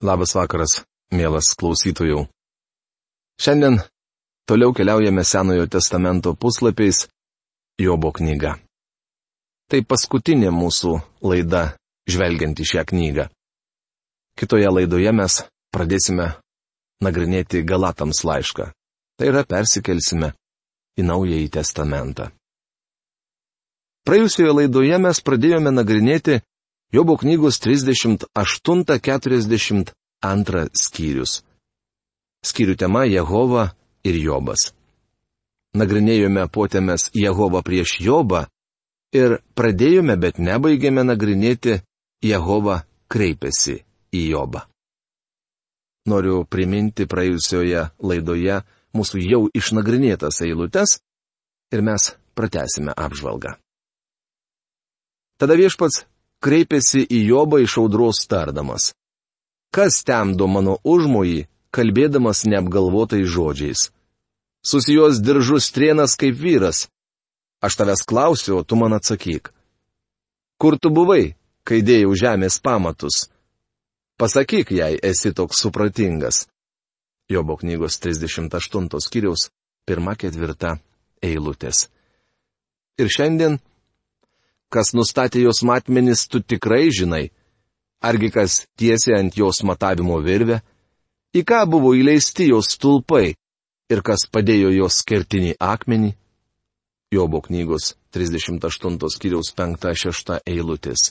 Labas vakaras, mielas klausytojų. Šiandien toliau keliaujame Senojo testamento puslapiais Jobo knyga. Tai paskutinė mūsų laida žvelgiant į šią knygą. Kitoje laidoje mes pradėsime nagrinėti Galatams laišką. Tai yra persikelsime į Naująjį testamentą. Praėjusioje laidoje mes pradėjome nagrinėti Jobo knygos 38-42 skyrius. Skyrių tema Jehova ir Jobas. Nagrinėjome potėmės Jehova prieš Jobą ir pradėjome, bet nebaigėme nagrinėti Jehova kreipėsi į Jobą. Noriu priminti praėjusioje laidoje mūsų jau išnagrinėtas eilutes ir mes pratesime apžvalgą. Tada viešpats kreipėsi į Jobą iš audros tardamas. Kas temdo mano užmojį, kalbėdamas neapgalvotais žodžiais? Susijos diržus trienas kaip vyras. Aš tavęs klausiu, o tu man atsakyk. Kur tu buvai, kai dėjau žemės pamatus? Pasakyk, jei esi toks supratingas. Jobo knygos 38 skyriaus 1-4 eilutės. Ir šiandien kas nustatė jos matmenis, tu tikrai žinai. Argi kas tiesė ant jos matavimo virvę? Į ką buvo įleisti jos stulpai ir kas padėjo jos kertinį akmenį? Jobo knygos 38 skyriaus 5-6 eilutės.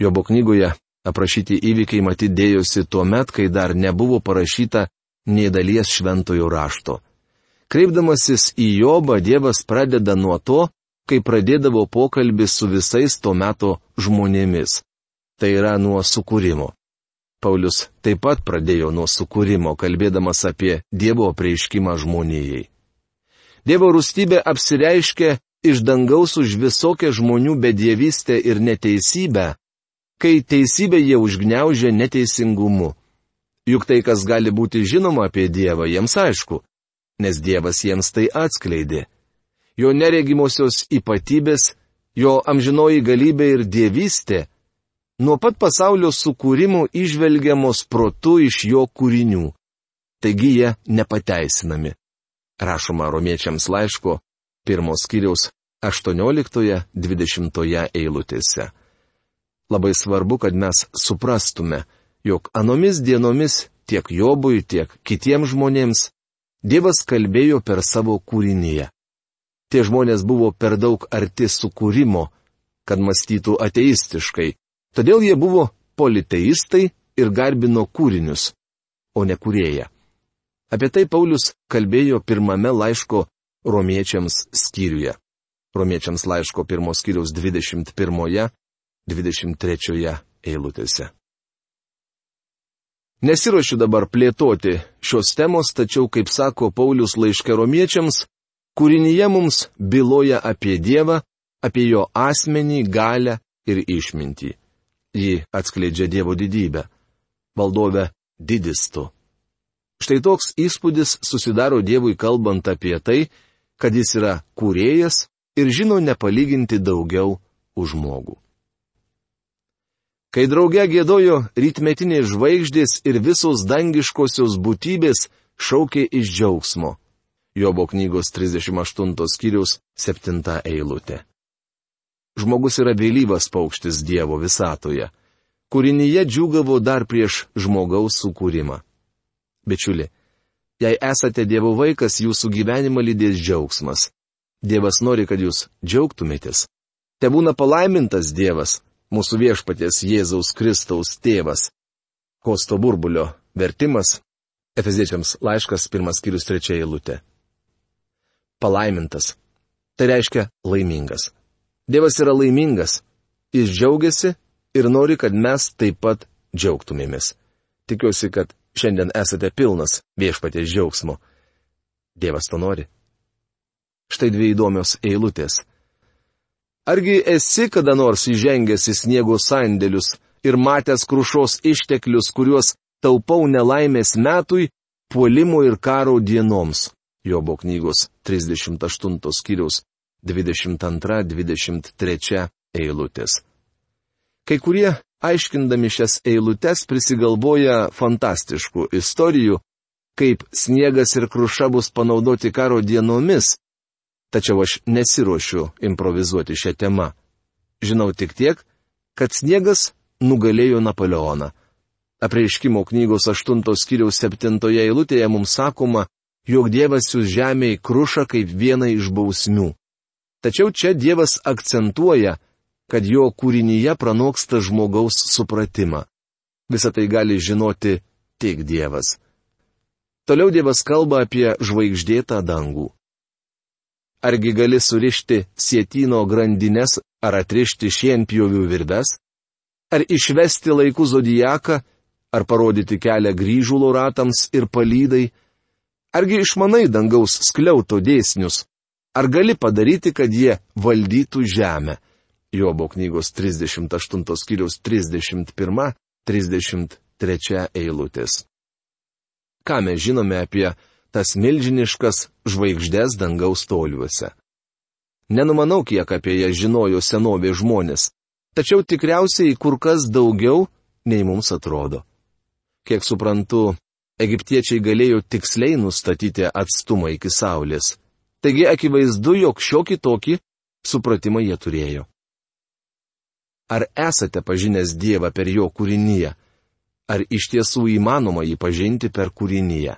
Jobo knygoje aprašyti įvykiai matydėjosi tuo met, kai dar nebuvo parašyta nei dalies šventojo rašto. Kreipdamasis į Jobą, Dievas pradeda nuo to, kai pradėdavo pokalbį su visais to meto žmonėmis. Tai yra nuo sukūrimo. Paulius taip pat pradėjo nuo sukūrimo, kalbėdamas apie Dievo prieiškimą žmonijai. Dievo rūstybė apsireiškia iš dangaus už visokią žmonių bedėvystę ir neteisybę, kai teisybę jie užgneužia neteisingumu. Juk tai, kas gali būti žinoma apie Dievą, jiems aišku, nes Dievas jiems tai atskleidė jo neregimosios ypatybės, jo amžinoji galybė ir dievystė, nuo pat pasaulio sukūrimo išvelgiamos protu iš jo kūrinių. Taigi jie nepateisinami. Rašoma romiečiams laiško pirmos kiriaus 18-20 eilutėse. Labai svarbu, kad mes suprastume, jog anomis dienomis tiek Jobui, tiek kitiems žmonėms Dievas kalbėjo per savo kūrinyje tie žmonės buvo per daug arti sukūrimo, kad mąstytų ateistiškai, todėl jie buvo politeistai ir garbino kūrinius, o ne kurėję. Apie tai Paulius kalbėjo pirmame laiško romiečiams skyriuje. Romiečiams laiško pirmos skyriaus 21-23 eilutėse. Nesiuošiu dabar plėtoti šios temos, tačiau, kaip sako Paulius laiške romiečiams, Kūrinyje mums byloja apie Dievą, apie jo asmenį, galę ir išmintį. Ji atskleidžia Dievo didybę. Valdove didis tu. Štai toks įspūdis susidaro Dievui kalbant apie tai, kad jis yra kūrėjas ir žino nepalyginti daugiau už žmogų. Kai drauge gėdojo rytmetinės žvaigždės ir visos dangiškosios būtybės šaukė iš džiaugsmo. Jobo knygos 38 skyriaus 7 eilutė. Žmogus yra vėlyvas paukštis Dievo visatoje. Kūrinyje džiugavo dar prieš žmogaus sukūrimą. Bičiuli, jei esate Dievo vaikas, jūsų gyvenimą lydės džiaugsmas. Dievas nori, kad jūs džiaugtumėtės. Te būna palaimintas Dievas, mūsų viešpatės Jėzaus Kristaus tėvas. Kosto burbulio vertimas Efeziečiams laiškas pirmas skyrius trečia eilutė palaimintas. Tai reiškia laimingas. Dievas yra laimingas. Jis džiaugiasi ir nori, kad mes taip pat džiaugtumėmės. Tikiuosi, kad šiandien esate pilnas viešpatės džiaugsmo. Dievas to nori. Štai dvi įdomios eilutės. Argi esi kada nors įžengęs į sniego sandėlius ir matęs krušos išteklius, kuriuos taupau nelaimės metui, puolimo ir karo dienoms? Jobo knygos 38 skyriaus 22-23 eilutės. Kai kurie aiškindami šias eilutes, prisigalvoja fantastiškų istorijų, kaip sniegas ir kruša bus panaudoti karo dienomis. Tačiau aš nesiuošiu improvizuoti šią temą. Žinau tik tiek, kad sniegas nugalėjo Napoleoną. Apreiškimo knygos 8 skyriaus 7 eilutėje mums sakoma, jog Dievas jūs žemėje kruša kaip vieną iš bausmių. Tačiau čia Dievas akcentuoja, kad jo kūrinyje pranoksta žmogaus supratimą. Visą tai gali žinoti tik Dievas. Toliau Dievas kalba apie žvaigždėtą dangų. Argi gali surišti sėtino grandinės ar atrišti šienpjovių virves? Ar išvesti laikų zodijaką, ar parodyti kelią grįžulo ratams ir palydai? Argi išmanai dangaus skliauto dėsnius? Ar gali padaryti, kad jie valdytų žemę? Jobo knygos 38 skyriaus 31-33 eilutės ką mes žinome apie tas milžiniškas žvaigždės dangaus toliuose. Nenumanau, kiek apie jas žinojo senovė žmonės, tačiau tikriausiai kur kas daugiau, nei mums atrodo. Kiek suprantu, egiptiečiai galėjo tiksliai nustatyti atstumą iki Saulės. Taigi akivaizdu, jog šiokį tokį supratimą jie turėjo. Ar esate pažinęs Dievą per jo kūrinyje? ar iš tiesų įmanoma jį pažinti per kūrinyje.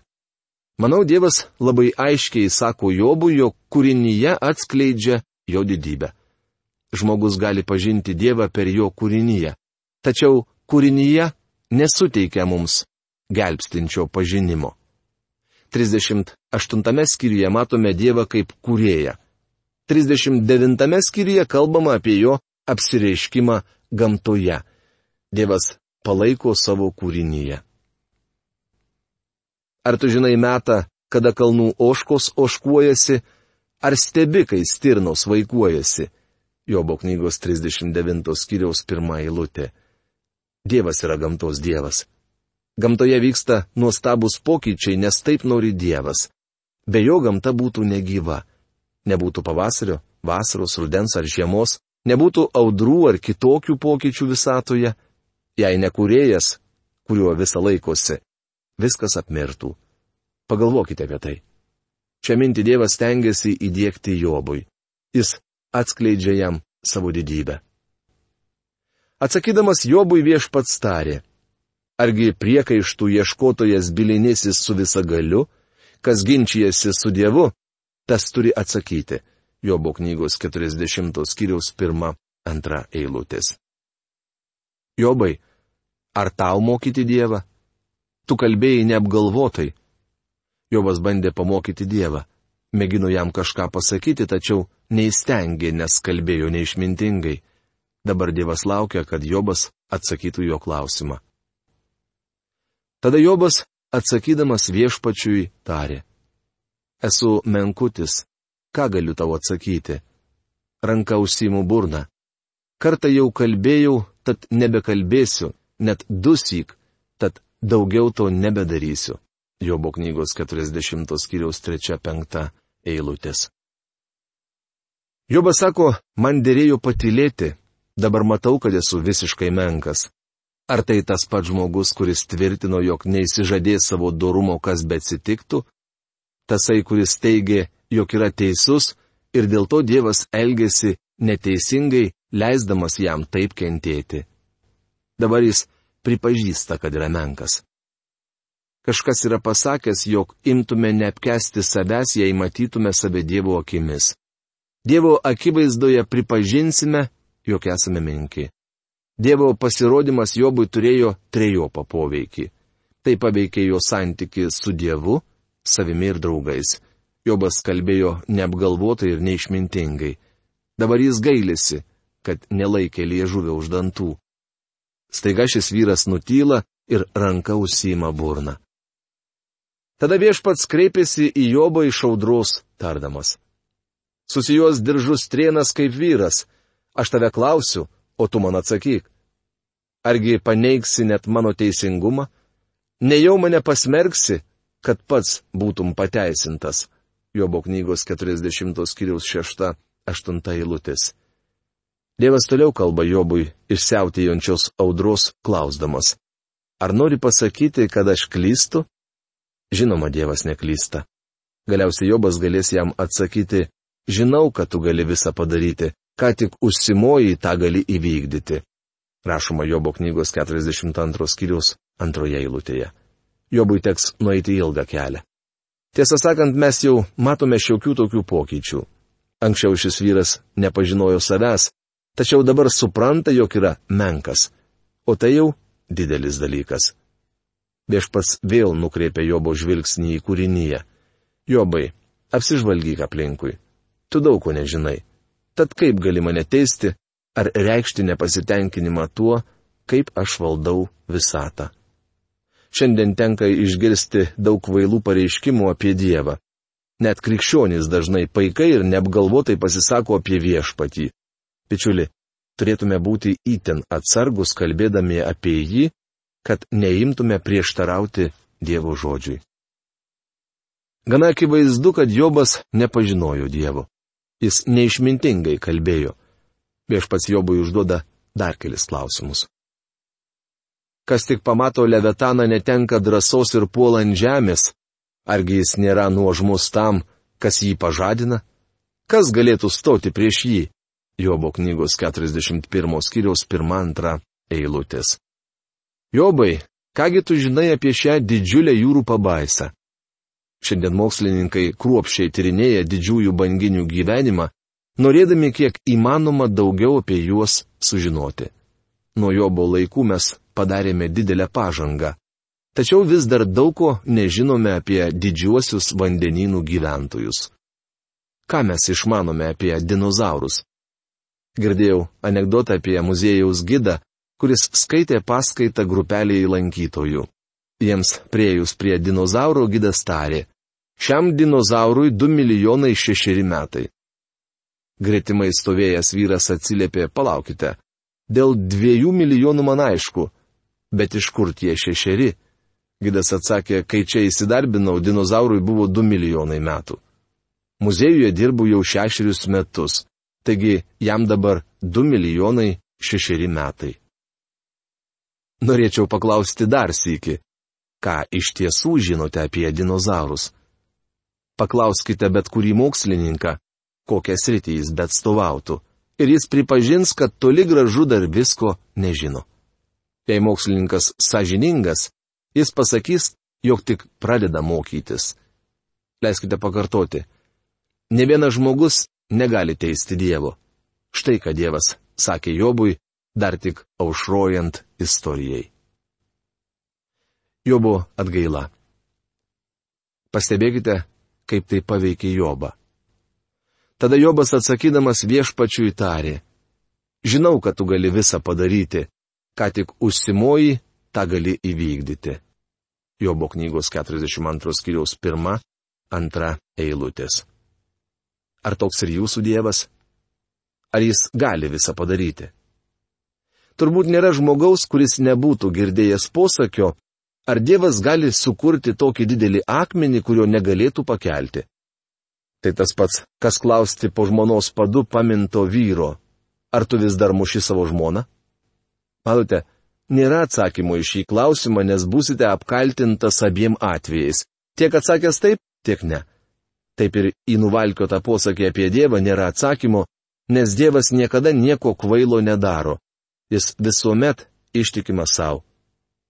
Manau, Dievas labai aiškiai sako Jobui, jog kūrinyje atskleidžia jo didybę. Žmogus gali pažinti Dievą per jo kūrinyje, tačiau kūrinyje nesuteikia mums gelbstinčio pažinimo. 38 skyriuje matome Dievą kaip kūrėją. 39 skyriuje kalbama apie jo apsireiškimą gamtoje. Dievas palaiko savo kūrinyje. Ar tu žinai metą, kada kalnų oškos oškuojasi, ar stebi, kai stirnos vaikuojasi? Jobo knygos 39 skyriaus pirmą eilutę. Dievas yra gamtos dievas. Gamtoje vyksta nuostabus pokyčiai, nes taip nori Dievas. Be jo gamta būtų negyva. Nebūtų pavasario, vasaros, rudens ar žiemos, nebūtų audrų ar kitokių pokyčių visatoje, jei nekurėjas, kuriuo visą laikosi, viskas apmirtų. Pagalvokite apie tai. Čia minti Dievas tengiasi įdėkti Jobui. Jis atskleidžia jam savo didybę. Atsakydamas Jobui viešpats tarė. Argi priekaištų ieškotojas bilinėsis su visa galiu, kas ginčijasi su Dievu, tas turi atsakyti. Jobo knygos 40 skyriaus 1-2 eilutės. Jobai, ar tau mokyti Dievą? Tu kalbėjai neapgalvotai. Jobas bandė pamokyti Dievą. Mėgino jam kažką pasakyti, tačiau neįstengė, nes kalbėjo neišmintingai. Dabar Dievas laukia, kad Jobas atsakytų jo klausimą. Tada Jobas, atsakydamas viešpačiui, tarė. Esu menkutis, ką galiu tau atsakyti? Ranka užsimu burną. Kartą jau kalbėjau, tad nebekalbėsiu, net dusyk, tad daugiau to nebedarysiu. Jobo knygos 40 skyriaus 3-5 eilutės. Jobas sako, man dėrėjo patilėti, dabar matau, kad esu visiškai menkas. Ar tai tas pats žmogus, kuris tvirtino, jog neįsižadės savo dorumo, kas betsitiktų? Tasai, kuris teigė, jog yra teisus ir dėl to Dievas elgesi neteisingai, leisdamas jam taip kentėti. Dabar jis pripažįsta, kad yra menkas. Kažkas yra pasakęs, jog imtume neapkesti savęs, jei matytume save Dievo akimis. Dievo akivaizdoje pripažinsime, jog esame menki. Dievo pasirodymas Jobui turėjo trejopą poveikį. Tai paveikė jo santyki su Dievu, savimi ir draugais. Jobas kalbėjo neapgalvotai ir neišmintingai. Dabar jis gailisi, kad nelaikė liežuvę už dantų. Staiga šis vyras nutyla ir ranka užsima burną. Tada viešpats kreipėsi į Jobą iš audros, tardamas. Susijos diržus trienas kaip vyras, aš tave klausiu, o tu man atsakyk. Argi paneigsi net mano teisingumą? Nejau mane pasmerksi, kad pats būtum pateisintas. Jobo knygos 40 skyriaus 6-8 eilutės. Dievas toliau kalba Jobui išsiautėjančios audros klausdamas. Ar nori pasakyti, kad aš klystu? Žinoma, Dievas neklysta. Galiausiai Jobas galės jam atsakyti, žinau, kad tu gali visą padaryti, ką tik užsimoji, tą gali įvykdyti. Rašoma Jobo knygos 42 skyrius antroje eilutėje. Jobui teks nueiti ilgą kelią. Tiesą sakant, mes jau matome šiokių tokių pokyčių. Anksčiau šis vyras nepažinojo savęs, tačiau dabar supranta, jog yra menkas. O tai jau didelis dalykas. Viešpats vėl nukreipia Jobo žvilgsnį į kūrinyje. Jobai, apsižvalgyk aplinkui. Tu daug ko nežinai. Tad kaip gali mane teisti ar reikšti nepasitenkinimą tuo, kaip aš valdau visatą? Šiandien tenka išgirsti daug vailų pareiškimų apie Dievą. Net krikščionys dažnai paikai ir neapgalvotai pasisako apie viešpatį. Pičiuli, turėtume būti įtin atsargus kalbėdami apie jį, kad neimtume prieštarauti Dievo žodžiui. Gana akivaizdu, kad Jobas nepažinojo Dievo. Jis neišmintingai kalbėjo. Viešpats Jobui užduoda dar kelis klausimus. Kas tik pamato levetaną netenka drąsos ir puola ant žemės, argi jis nėra nuožmus tam, kas jį pažadina? Kas galėtų stoti prieš jį? Jobo knygos 41 skyriaus 1-2 eilutės. Jobai, kągi tu žinai apie šią didžiulę jūrų pabaisą? Šiandien mokslininkai kruopščiai tyrinėja didžiųjų banginių gyvenimą, norėdami kiek įmanoma daugiau apie juos sužinoti. Nuo Jobo laikų mes padarėme didelę pažangą. Tačiau vis dar daug ko nežinome apie didžiuosius vandenynų gyventojus. Ką mes išmanome apie dinozaurus? Girdėjau anegdotą apie muziejaus gidą, kuris skaitė paskaitą grupeliai lankytojų. Jiems priejus prie dinozauro gidas tarė. Šiam dinozaurui 2 milijonai 6 metai. Gretimai stovėjęs vyras atsiliepė, palaukite. Dėl 2 milijonų man aišku. Bet iš kur tie šešeri? Gidas atsakė, kai čia įsidarbinau, dinozaurui buvo 2 milijonai metų. Muziejuje dirbu jau šešerius metus. Taigi jam dabar 2 milijonai 6 metai. Norėčiau paklausti dar sįki, ką iš tiesų žinote apie dinozaurus. Paklauskite bet kurį mokslininką, kokią sritį jis bet stovautų, ir jis pripažins, kad toli gražu dar visko nežino. Jei mokslininkas sąžiningas, jis pasakys, jog tik pradeda mokytis. Leiskite pakartoti. Ne vienas žmogus negali teisti Dievo. Štai ką Dievas sakė Jobui, dar tik aušrojant istorijai. Jobo atgaila. Pastebėkite, kaip tai paveikė Jobą. Tada Jobas atsakydamas viešpačiui tarė, žinau, kad tu gali visą padaryti, ką tik užsimoji, tą gali įvykdyti. Jobo knygos 42 skyriaus 1-2 eilutės. Ar toks ir jūsų Dievas? Ar jis gali visą padaryti? Turbūt nėra žmogaus, kuris nebūtų girdėjęs posakio, ar Dievas gali sukurti tokį didelį akmenį, kurio negalėtų pakelti. Tai tas pats, kas klausti po žmonos padu paminto vyro, ar tu vis dar muši savo žmoną? Matote, nėra atsakymo į šį klausimą, nes būsite apkaltintas abiem atvejais. Tiek atsakęs taip, tiek ne. Taip ir į nuvalkiotą posakį apie Dievą nėra atsakymo, nes Dievas niekada nieko kvailo nedaro. Jis visuomet ištikimas savo.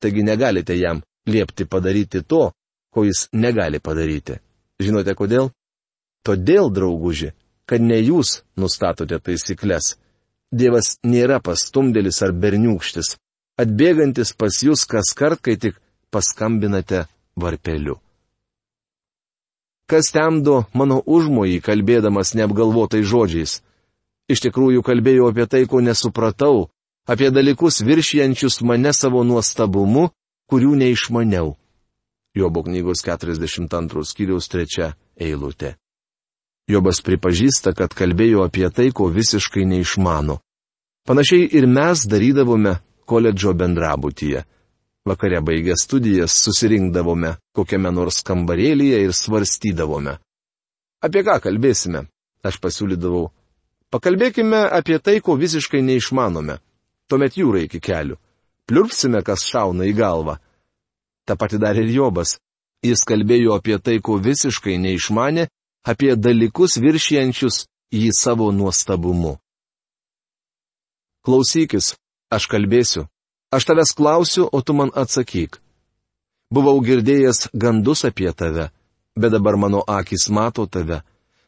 Taigi negalite jam liepti padaryti to, ko jis negali padaryti. Žinote kodėl? Todėl, drauguži, kad ne jūs nustatote taisyklės. Dievas nėra pastumdėlis ar berniūkštis, atbėgantis pas jūs kas kart, kai tik paskambinate varpeliu. Kas temdo mano užmojį, kalbėdamas neapgalvotai žodžiais? Iš tikrųjų kalbėjau apie tai, ko nesupratau, apie dalykus viršijančius mane savo nuostabumu, kurių neišmaniau. Jobo knygos 42 skyriaus 3 eilutė. Jobas pripažįsta, kad kalbėjo apie tai, ko visiškai neišmano. Panašiai ir mes darydavome koledžo bendrabutyje. Vakare baigę studijas susirinkdavome kokiame nors kambarėlyje ir svarstydavome. Apie ką kalbėsime? Aš pasiūlydavau. Pakalbėkime apie tai, ko visiškai neišmanome. Tuomet jūra iki kelių. Pliurpsime, kas šauna į galvą. Ta pati darė ir Jobas. Jis kalbėjo apie tai, ko visiškai neišmanė, apie dalykus viršijančius jį savo nuostabumu. Klausykis, aš kalbėsiu. Aš tavęs klausiu, o tu man atsakyk. Buvau girdėjęs gandus apie tave, bet dabar mano akis mato tave.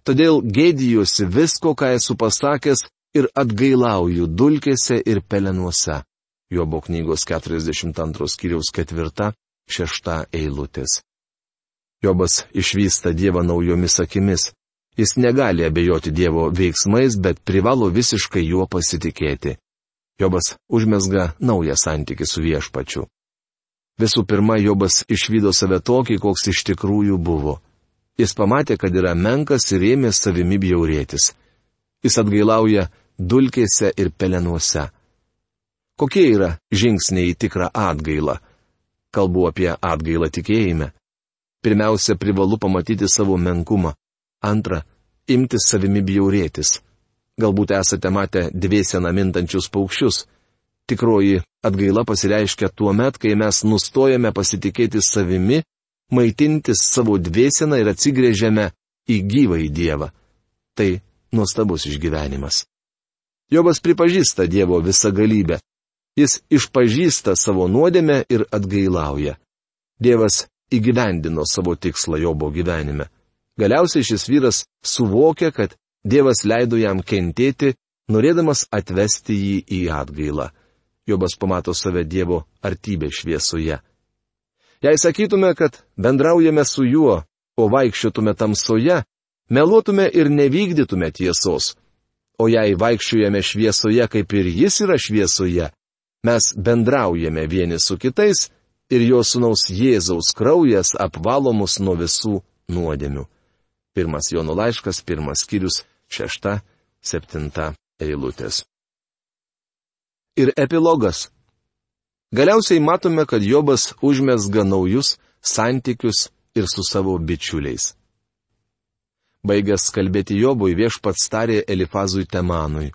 Todėl gėdijuosi visko, ką esu pasakęs ir atgailauju dulkėse ir pelenuose. Jobo knygos 42 skyriaus 4-6 eilutės. Jobas išvysta Dievą naujomis akimis. Jis negali abejoti Dievo veiksmais, bet privalo visiškai juo pasitikėti. Jobas užmesga naują santykių su viešpačiu. Visų pirma, Jobas išvydo save tokį, koks iš tikrųjų buvo. Jis pamatė, kad yra menkas ir ėmė savimi bjaurėtis. Jis atgailauja dulkėse ir pelenuose. Kokie yra žingsniai į tikrą atgailą? Kalbu apie atgailą tikėjime. Pirmiausia, privalu pamatyti savo menkumą. Antra, imtis savimi bjaurėtis. Galbūt esate matę dviesiena mintančius paukščius. Tikroji atgaila pasireiškia tuo met, kai mes nustojame pasitikėti savimi, maitintis savo dvieseną ir atsigrėžiame į gyvą į Dievą. Tai nuostabus išgyvenimas. Jobas pripažįsta Dievo visą galybę. Jis išpažįsta savo nuodėmę ir atgailauja. Dievas įgyvendino savo tikslą Jobo gyvenime. Galiausiai šis vyras suvokė, kad Dievas leido jam kentėti, norėdamas atvesti jį į atgailą. Jobas pamato save Dievo artybė šviesoje. Jei sakytume, kad bendraujame su juo, o vaikščiotume tamsoje, meluotume ir nevykdytume tiesos. O jei vaikščiojame šviesoje, kaip ir jis yra šviesoje, mes bendraujame vieni su kitais ir jo sunaus Jėzaus kraujas apvalo mus nuo visų nuodėmių. Pirmas Jono laiškas, pirmas skyrius, šešta, septinta eilutės ir epilogas. Galiausiai matome, kad Jobas užmesga naujus santykius ir su savo bičiuliais. Baigęs kalbėti Jobui viešpats tarė Elifazui Temanui.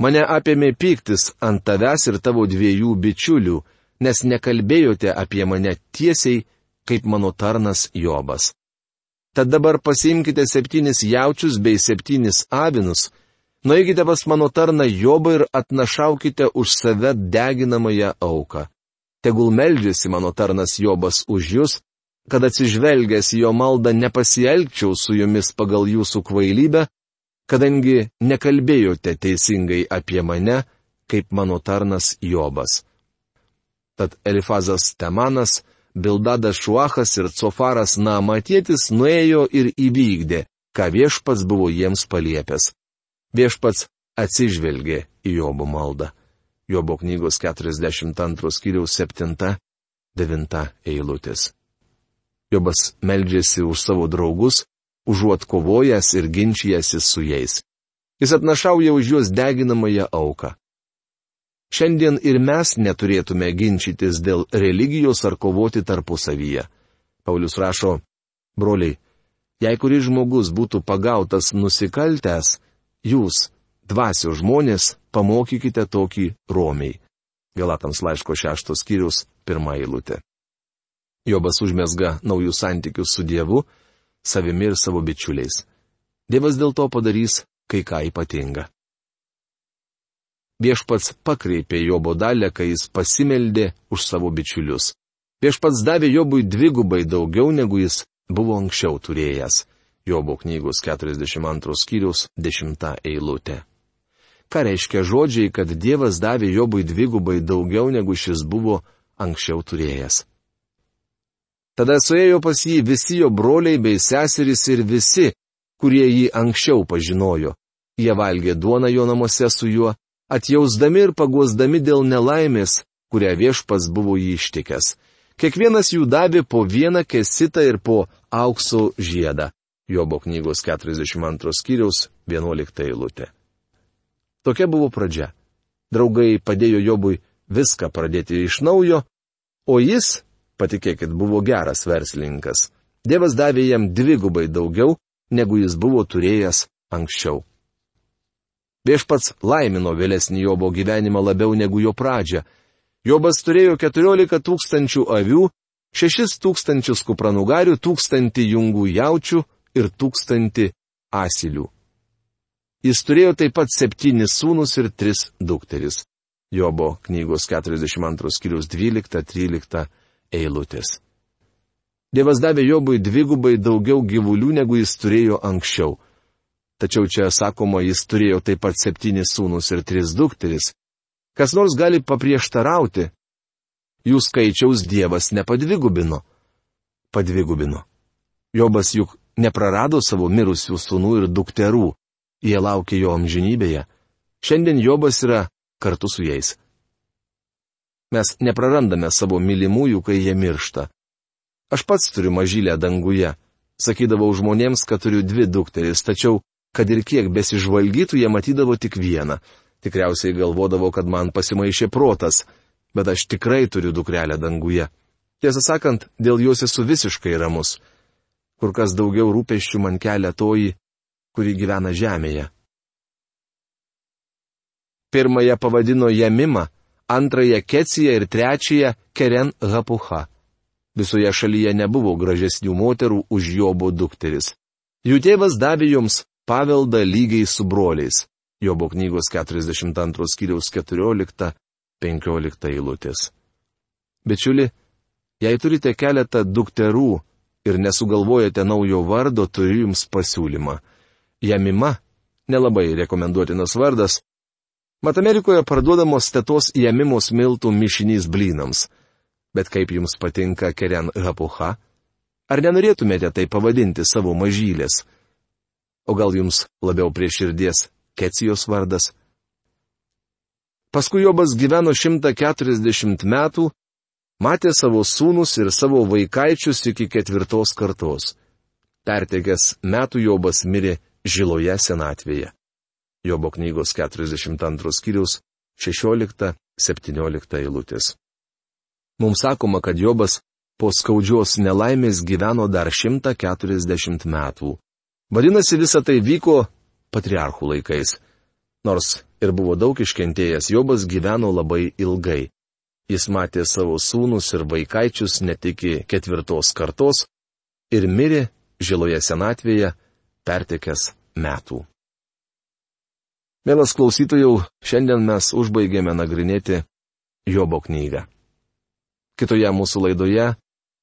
Mane apėmė piktis ant tavęs ir tavo dviejų bičiulių, nes nekalbėjote apie mane tiesiai, kaip mano tarnas Jobas. Tad dabar pasimkite septynis jaučius bei septynis avinus Nueikite pas mano tarną Jobą ir atnašaukite už save deginamąją auką. Tegul meldžiasi mano tarnas Jobas už jūs, kad atsižvelgęs jo maldą nepasielgčiau su jumis pagal jūsų kvailybę, kadangi nekalbėjote teisingai apie mane, kaip mano tarnas Jobas. Tad Elifazas Temanas, Bildadas Šuachas ir Cofaras Namatėtis nuėjo ir įvykdė, ką viešpats buvo jiems paliepęs. Viešpats atsižvelgė į Jobo maldą. Jobo knygos 42 skyriaus 7-9 eilutės. Jobas meldžiasi už savo draugus, užuot kovojęs ir ginčijęsi su jais. Jis atnašauja už juos deginamąją auką. Šiandien ir mes neturėtume ginčytis dėl religijos ar kovoti tarpusavyje. Paulius rašo, broliai, jei kuris žmogus būtų pagautas nusikaltęs, jūs, dvasio žmonės, pamokykite tokį romiai. Galatams laiško šeštos skyrius, pirmą eilutę. Jobas užmesga naujus santykius su Dievu, savimi ir savo bičiuliais. Dievas dėl to padarys kai ką ypatinga. Viešpats pakreipė Jobo dalę, kai jis pasimeldė už savo bičiulius. Viešpats davė Jobui dvigubai daugiau, negu jis buvo anksčiau turėjęs. Jobo knygos 42 skyrius 10 eilutė. Ką reiškia žodžiai, kad Dievas davė Jobui dvigubai daugiau negu šis buvo anksčiau turėjęs? Tada suėjo pas jį visi jo broliai bei seserys ir visi, kurie jį anksčiau pažinojo. Jie valgė duoną jo namuose su juo, atjausdami ir paguosdami dėl nelaimės, kurią viešpas buvo jį ištikęs. Kiekvienas jų davė po vieną kesitą ir po aukso žiedą. Jobo knygos 42 skyriaus 11 eilutė. Tokia buvo pradžia. Draugai padėjo Jobui viską pradėti iš naujo, o jis, patikėkit, buvo geras verslininkas. Dievas davė jam dvigubai daugiau, negu jis buvo turėjęs anksčiau. Viešpats laimino vėlesnį Jobo gyvenimą labiau negu jo pradžią. Jobas turėjo 14 tūkstančių avių, 6 tūkstančius kupranugarių, tūkstantį jungų jaučių ir tūkstantį asilių. Jis turėjo taip pat septynis sūnus ir tris dukteris. Jobo knygos 42 skyrius 12-13 eilutės. Dievas davė Jobui dvigubai daugiau gyvulių, negu jis turėjo anksčiau. Tačiau čia sakoma, jis turėjo taip pat septynis sūnus ir tris dukteris. Kas nors gali paprieštarauti. Jų skaičiaus Dievas nepadvigubino. Padvigubino. Jobas juk neprarado savo mirusių sūnų ir dukterų. Jie laukia jo amžinybėje. Šiandien Jobas yra kartu su jais. Mes neprarandame savo mylimųjų, kai jie miršta. Aš pats turiu mažylę danguje. Sakydavau žmonėms, kad turiu dvi dukteris, tačiau, kad ir kiek besižvalgytų, jie matydavo tik vieną. Tikriausiai galvodavo, kad man pasimaišė protas, bet aš tikrai turiu dukrelę danguje. Tiesą sakant, dėl jos esu visiškai ramus. Kur kas daugiau rūpeščių man kelia toji, kuri gyvena žemėje. Pirmąją pavadino Jamimą, antrąją Keciją ir trečiąją Keren Hapucha. Visoje šalyje nebuvo gražesnių moterų už Jobo dukteris. Jų tėvas davė joms paveldą lygiai su broliais. Jobo knygos 42 skyriaus 14-15 eilutės. Bičiuli, jei turite keletą dukterų ir nesugalvojate naujo vardo, turiu jums pasiūlymą. Jamima, nelabai rekomenduotinas vardas, Mat Amerikoje parduodamos tetos įėmimos miltų mišinys blynams. Bet kaip jums patinka Keren Hapucha? Ar nenorėtumėte tai pavadinti savo mažylės? O gal jums labiau prie širdies Kecijos vardas? Paskui Jobas gyveno 140 metų, matė savo sūnus ir savo vaikaičius iki ketvirtos kartos. Pertekęs metų Jobas mirė žiloje senatvėje. Jobo knygos 42 skyrius 16-17 eilutės. Mums sakoma, kad Jobas po skaudžios nelaimės gyveno dar 140 metų. Vadinasi, visa tai vyko patriarchų laikais. Nors ir buvo daug iškentėjęs, Jobas gyveno labai ilgai. Jis matė savo sūnus ir vaikaičius net iki ketvirtos kartos ir mirė žiloje senatvėje pertekęs metų. Mielas klausytojų, šiandien mes užbaigėme nagrinėti Jobo knygą. Kitoje mūsų laidoje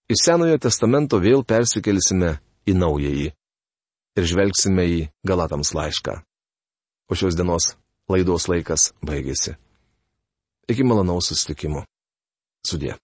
iš Senojo testamento vėl persikelsime į naująjį ir žvelgsime į Galatams laišką. O šios dienos laidos laikas baigėsi. Iki malonaus susitikimo. Sudė.